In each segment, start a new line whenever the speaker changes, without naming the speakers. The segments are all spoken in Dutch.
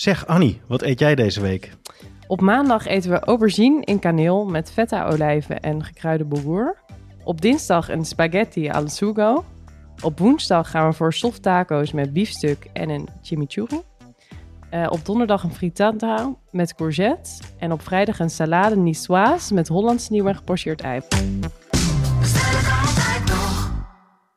Zeg Annie, wat eet jij deze week?
Op maandag eten we aubergine in kaneel met feta olijven en gekruide bulgur. Op dinsdag een spaghetti al sugo. Op woensdag gaan we voor soft taco's met biefstuk en een chimichurri. Uh, op donderdag een frittata met courgette. En op vrijdag een salade niçoise met Hollands nieuw en gepocheerd ei.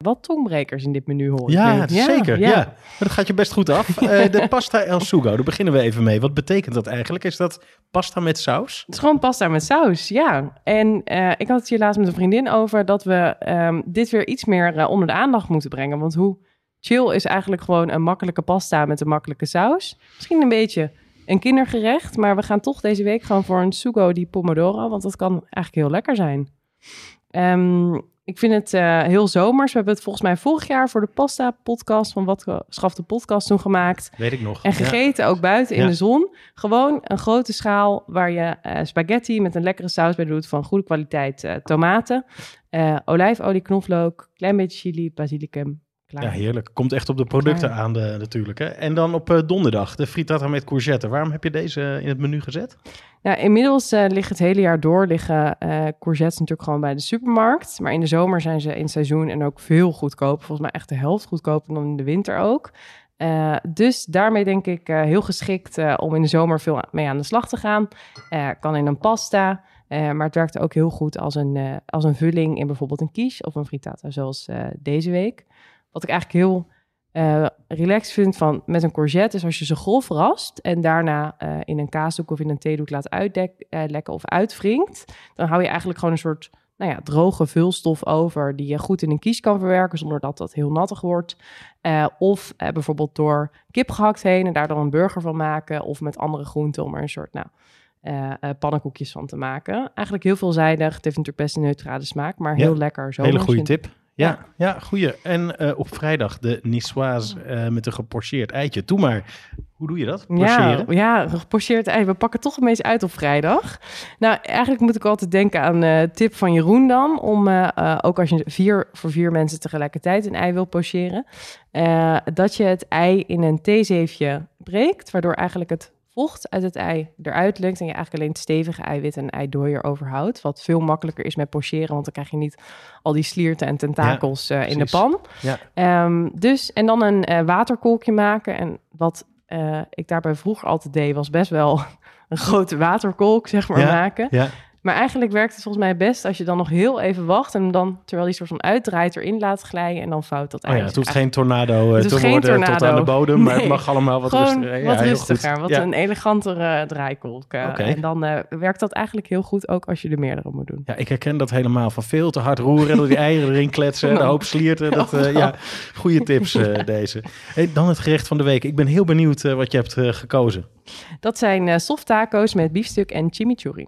Wat tongbrekers in dit menu hoor
Ja, zeker. Ja. Maar dat gaat je best goed af. Uh, de pasta el sugo, daar beginnen we even mee. Wat betekent dat eigenlijk? Is dat pasta met saus?
Het is gewoon pasta met saus, ja. En uh, ik had het hier laatst met een vriendin over dat we um, dit weer iets meer uh, onder de aandacht moeten brengen. Want hoe chill is eigenlijk gewoon een makkelijke pasta met een makkelijke saus. Misschien een beetje een kindergerecht, maar we gaan toch deze week gewoon voor een sugo di pomodoro, want dat kan eigenlijk heel lekker zijn. Um, ik vind het uh, heel zomers. We hebben het volgens mij vorig jaar voor de pasta podcast van Wat Schaf de podcast toen gemaakt.
Weet ik nog.
En gegeten ook buiten in de zon. Gewoon een grote schaal waar je uh, spaghetti met een lekkere saus bij doet van goede kwaliteit. Uh, tomaten, olijfolie, knoflook, klein beetje chili, basilicum,
ja, heerlijk. Komt echt op de producten aan de, natuurlijk. Hè? En dan op uh, donderdag de frittata met courgette. Waarom heb je deze in het menu gezet?
Ja, inmiddels uh, ligt het hele jaar door liggen uh, courgettes natuurlijk gewoon bij de supermarkt. Maar in de zomer zijn ze in seizoen en ook veel goedkoper. Volgens mij echt de helft goedkoper dan in de winter ook. dus daarmee denk ik heel geschikt om in de zomer veel mee aan de slag te gaan. kan in een pasta. maar het werkt ook heel goed als een, als een vulling in bijvoorbeeld een quiche of een frittata, zoals deze week. Wat ik eigenlijk heel uh, relaxed vind van met een courgette is als je ze grof rast en daarna uh, in een kaasdoek of in een theedoek laat uitlekken uh, of uitwringt, dan hou je eigenlijk gewoon een soort nou ja, droge vulstof over die je goed in een kies kan verwerken zonder dat dat heel nattig wordt. of bijvoorbeeld door kip gehakt heen en daar dan een burger van maken of met andere groenten om er een soort nou, pannenkoekjes van te maken. Eigenlijk heel veelzijdig. Het heeft natuurlijk best een neutrale smaak, maar heel lekker.
Zo Hele goede tip. Ja, ja, goeie. En uh, op vrijdag de niçoise uh, met een geporcheerd eitje. Doe maar. Hoe doe je dat?
Ja, ja, geporcheerd ei. We pakken toch een beetje uit op vrijdag. Nou, eigenlijk moet ik altijd denken aan uh, tip van Jeroen dan. Om ook als je vier voor vier mensen tegelijkertijd een ei wil pocheren. dat je het ei in een theezeefje breekt. Waardoor eigenlijk het vocht uit het ei eruit lukt en je eigenlijk alleen het stevige eiwit en eidooier overhoudt. Wat veel makkelijker is met pocheren, want dan krijg je niet al die slierten en tentakels ja, uh, in de pan. Ja. Um, dus, en dan een uh, waterkolkje maken. En wat uh, ik daarbij vroeger altijd deed, was best wel een grote waterkolk, zeg maar, ja, maken. Maar eigenlijk werkt het volgens mij best als je dan nog heel even wacht en dan terwijl die soort van uitdraait erin laat glijden en dan fout dat
oh ja, het hoeft geen tornado het te worden tornado. tot aan de bodem, maar het mag allemaal wat rustiger.
Ja, wat rustiger, wat een elegantere draaikolk. Uh, En dan uh, werkt dat eigenlijk heel goed ook als je er meerdere moet doen.
Ja, ik herken dat helemaal van veel te hard roeren, door die eieren erin kletsen, de hoop slierten. Dat, uh, ja, goede tips deze. Hey, dan het gerecht van de week. Ik ben heel benieuwd wat je hebt gekozen.
Dat zijn soft taco's met biefstuk en chimichurri.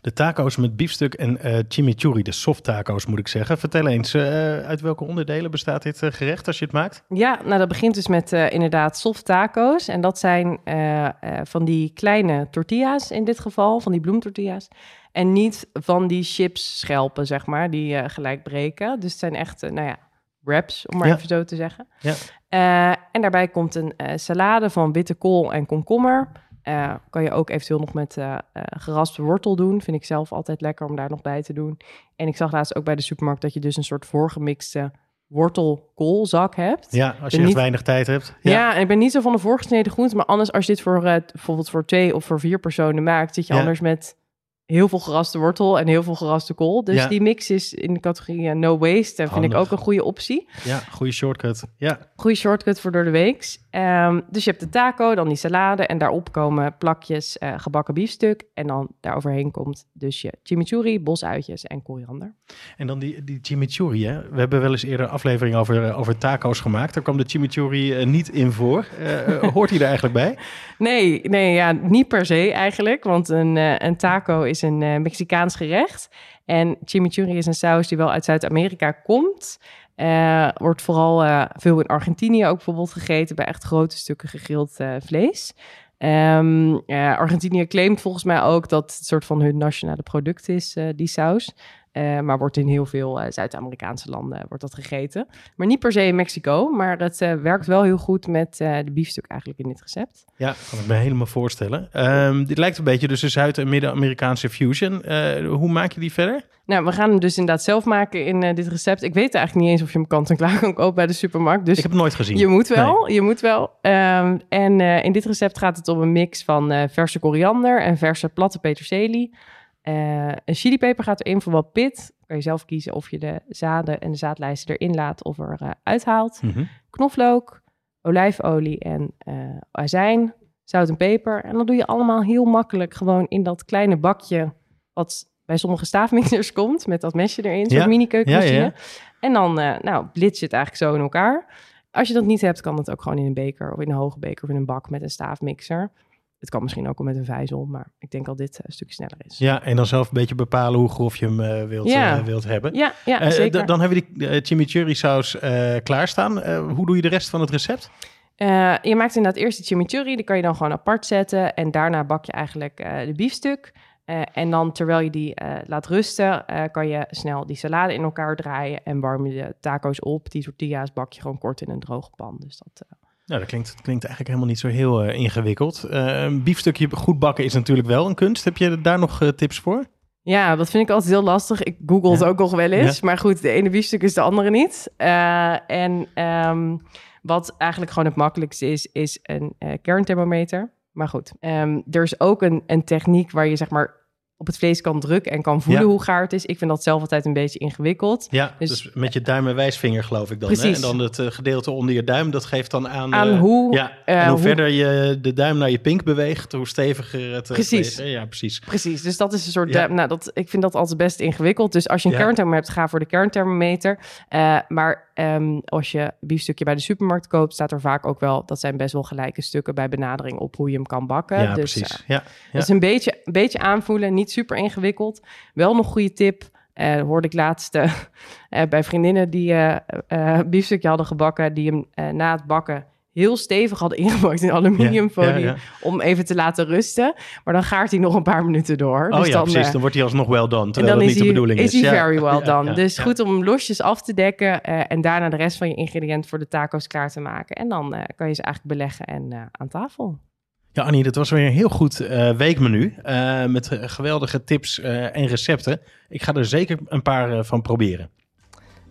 De taco's met biefstuk en uh, chimichurri, de soft taco's moet ik zeggen. Vertel eens, uh, uit welke onderdelen bestaat dit uh, gerecht als je het maakt?
Ja, nou dat begint dus met inderdaad soft taco's. En dat zijn van die kleine tortillas in dit geval, van die bloemtortillas. En niet van die chips schelpen, zeg maar, die gelijk breken. Dus het zijn echt, nou ja, wraps, om maar even zo te zeggen. Ja. en daarbij komt een salade van witte kool en komkommer uh, kan je ook eventueel nog met uh, uh, geraspte wortel doen. Vind ik zelf altijd lekker om daar nog bij te doen. En ik zag laatst ook bij de supermarkt dat je dus een soort voorgemixte wortelkoolzak hebt.
Ja, als je niet... weinig tijd hebt.
Ja. ja. en ik ben niet zo van de voorgesneden groenten. Maar anders als je dit voor bijvoorbeeld voor twee of voor vier personen maakt... zit je anders met heel veel geraste wortel en heel veel geraste kool. Dus
Ja.
die mix is in de categorie eh, no waste. En vind ik ook een goede optie.
Ja, goede shortcut. Ja,
Goede shortcut voor door de weeks. Ehm, dus je hebt de taco, dan die salade en daarop komen plakjes eh, gebakken biefstuk. En dan daaroverheen komt dus je chimichurri, bosuitjes en koriander.
en dan die, die chimichurri. Hè? We hebben wel eens eerder een aflevering over, eh, over taco's gemaakt. Daar kwam de chimichurri eh, niet in voor. Eh, eh, hoort hij er eigenlijk bij?
Nee, nee ja, niet per se eigenlijk. Want een, eh, een taco is een eh, Mexicaans gerecht. En chimichurri is een saus die wel uit Zuid-Amerika komt. Eh, wordt vooral eh, veel in Argentinië ook bijvoorbeeld gegeten... bij echt grote stukken gegrild vlees. Ehm, eh, Argentinië claimt volgens mij ook dat het soort van hun nationale product is, die saus. Eh, maar wordt in heel veel eh, Zuid-Amerikaanse landen wordt dat gegeten. Maar niet per se in Mexico. Maar het eh, werkt wel heel goed met eh, de biefstuk eigenlijk in dit recept.
Ja, kan ik me helemaal voorstellen. Ehm, dit lijkt een beetje dus de Zuid- en Midden-Amerikaanse fusion. Eh, hoe maak je die verder?
Nou, we gaan hem dus inderdaad zelf maken in eh, dit recept. Ik weet eigenlijk niet eens of je hem kant en klaar kan kopen bij de supermarkt. Dus
Ik heb het nooit gezien.
je moet wel, je moet wel. Ehm, en eh, in dit recept gaat het om een mix van eh, verse koriander en verse platte peterselie. Eh, een chilipeper gaat erin voor wat pit. Kan je zelf kiezen of je de zaden en de zaadlijsten erin laat of er eh, uithaalt.
Mhm.
Knoflook, olijfolie en eh, azijn, zout en peper. En dan doe je allemaal heel makkelijk gewoon in dat kleine bakje... wat bij sommige staafmixers komt, met dat mesje erin, zo'n
Ja,
mini keukenmachine.
ja, ja.
En dan nou, je het eigenlijk zo in elkaar. Als je dat niet hebt, kan het ook gewoon in een beker of in een hoge beker of in een bak met een staafmixer. Het kan misschien ook wel met een vijzel, maar ik denk al dit eh, een stukje sneller is.
Ja, en dan zelf een beetje bepalen hoe grof je hem eh, wilt,
Ja.
eh, wilt hebben.
Ja, ja zeker.
dan hebben we die chimichurri saus klaarstaan. Hoe doe je de rest van het recept?
Je maakt inderdaad eerst de chimichurri, die kan je dan gewoon apart zetten. En daarna bak je eigenlijk de biefstuk. En dan terwijl je die laat rusten, kan je snel die salade in elkaar draaien. En warm je de taco's op. Die tortillas bak je gewoon kort in een droge pan. Dus dat,
Nou, dat klinkt, dat klinkt eigenlijk helemaal niet zo heel eh, ingewikkeld. Eh, een biefstukje goed bakken is natuurlijk wel een kunst. Heb je daar nog eh, tips voor?
Ja, dat vind ik altijd heel lastig. Ik google het
Ja.
ook nog wel eens. Maar goed, de ene biefstuk is de andere niet. En ehm, wat eigenlijk gewoon het makkelijkste is, is een kernthermometer. Maar goed, ehm, er is ook een, een techniek waar je zeg maar op het vlees kan drukken en kan voelen
Ja.
hoe gaar het is. Ik vind dat zelf altijd een beetje ingewikkeld.
Ja, dus,
Dus-
met je duim en wijsvinger geloof ik dan. Hè?
Precies.
En dan het eh, gedeelte onder je duim, dat geeft dan aan...
Aan
eh,
hoe...
Ja,
eh,
en hoe,
hoe-
verder je de duim naar je pink beweegt, hoe steviger het eh,
Precies.
vlees, hè? Ja, precies.
Precies, dus dat is een soort...
Ja.
duim- nou, dat, ik vind dat altijd best ingewikkeld. Dus als je een
Ja.
kernthermometer hebt, ga voor de kernthermometer. Eh, maar ehm, als je biefstukje bij de supermarkt koopt, staat er vaak ook wel... dat zijn best wel gelijke stukken bij benadering op hoe je hem kan bakken.
Ja,
dus,
precies.
eh,
Ja.
Dus een beetje, een beetje aanvoelen, niet super ingewikkeld. Wel nog goede tip. eh hoorde ik laatst eh, bij vriendinnen die biefstukje hadden gebakken, die hem na het bakken heel stevig hadden ingepakt in aluminiumfolie
Ja, ja, ja.
om even te laten rusten. Maar dan gaart hij nog een paar minuten door.
Oh
dus
ja,
dan,
precies.
eh,
Dan wordt hij alsnog well done, terwijl dat
is
niet de bedoeling
is
is.
hij very well done. dus goed om hem losjes af te dekken eh, en daarna de rest van je ingrediënten voor de taco's klaar te maken. En dan eh, kan je ze eigenlijk beleggen en aan tafel.
Ja, Annie, dat was weer een heel goed weekmenu. met geweldige tips en recepten. Ik ga er zeker een paar van proberen.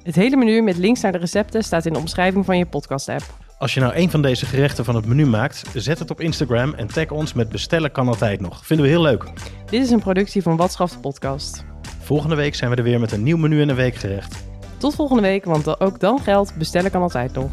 Het hele menu met links naar de recepten staat in de omschrijving van je podcast-app.
Als je nou een van deze gerechten van het menu maakt, zet het op Instagram en tag ons met bestellen kan altijd nog. Vinden we heel leuk.
Dit is een productie van Watschaf de podcast.
Volgende week zijn we er weer met een nieuw menu en een weekgerecht.
Tot volgende week, want ook dan geldt bestellen kan altijd nog.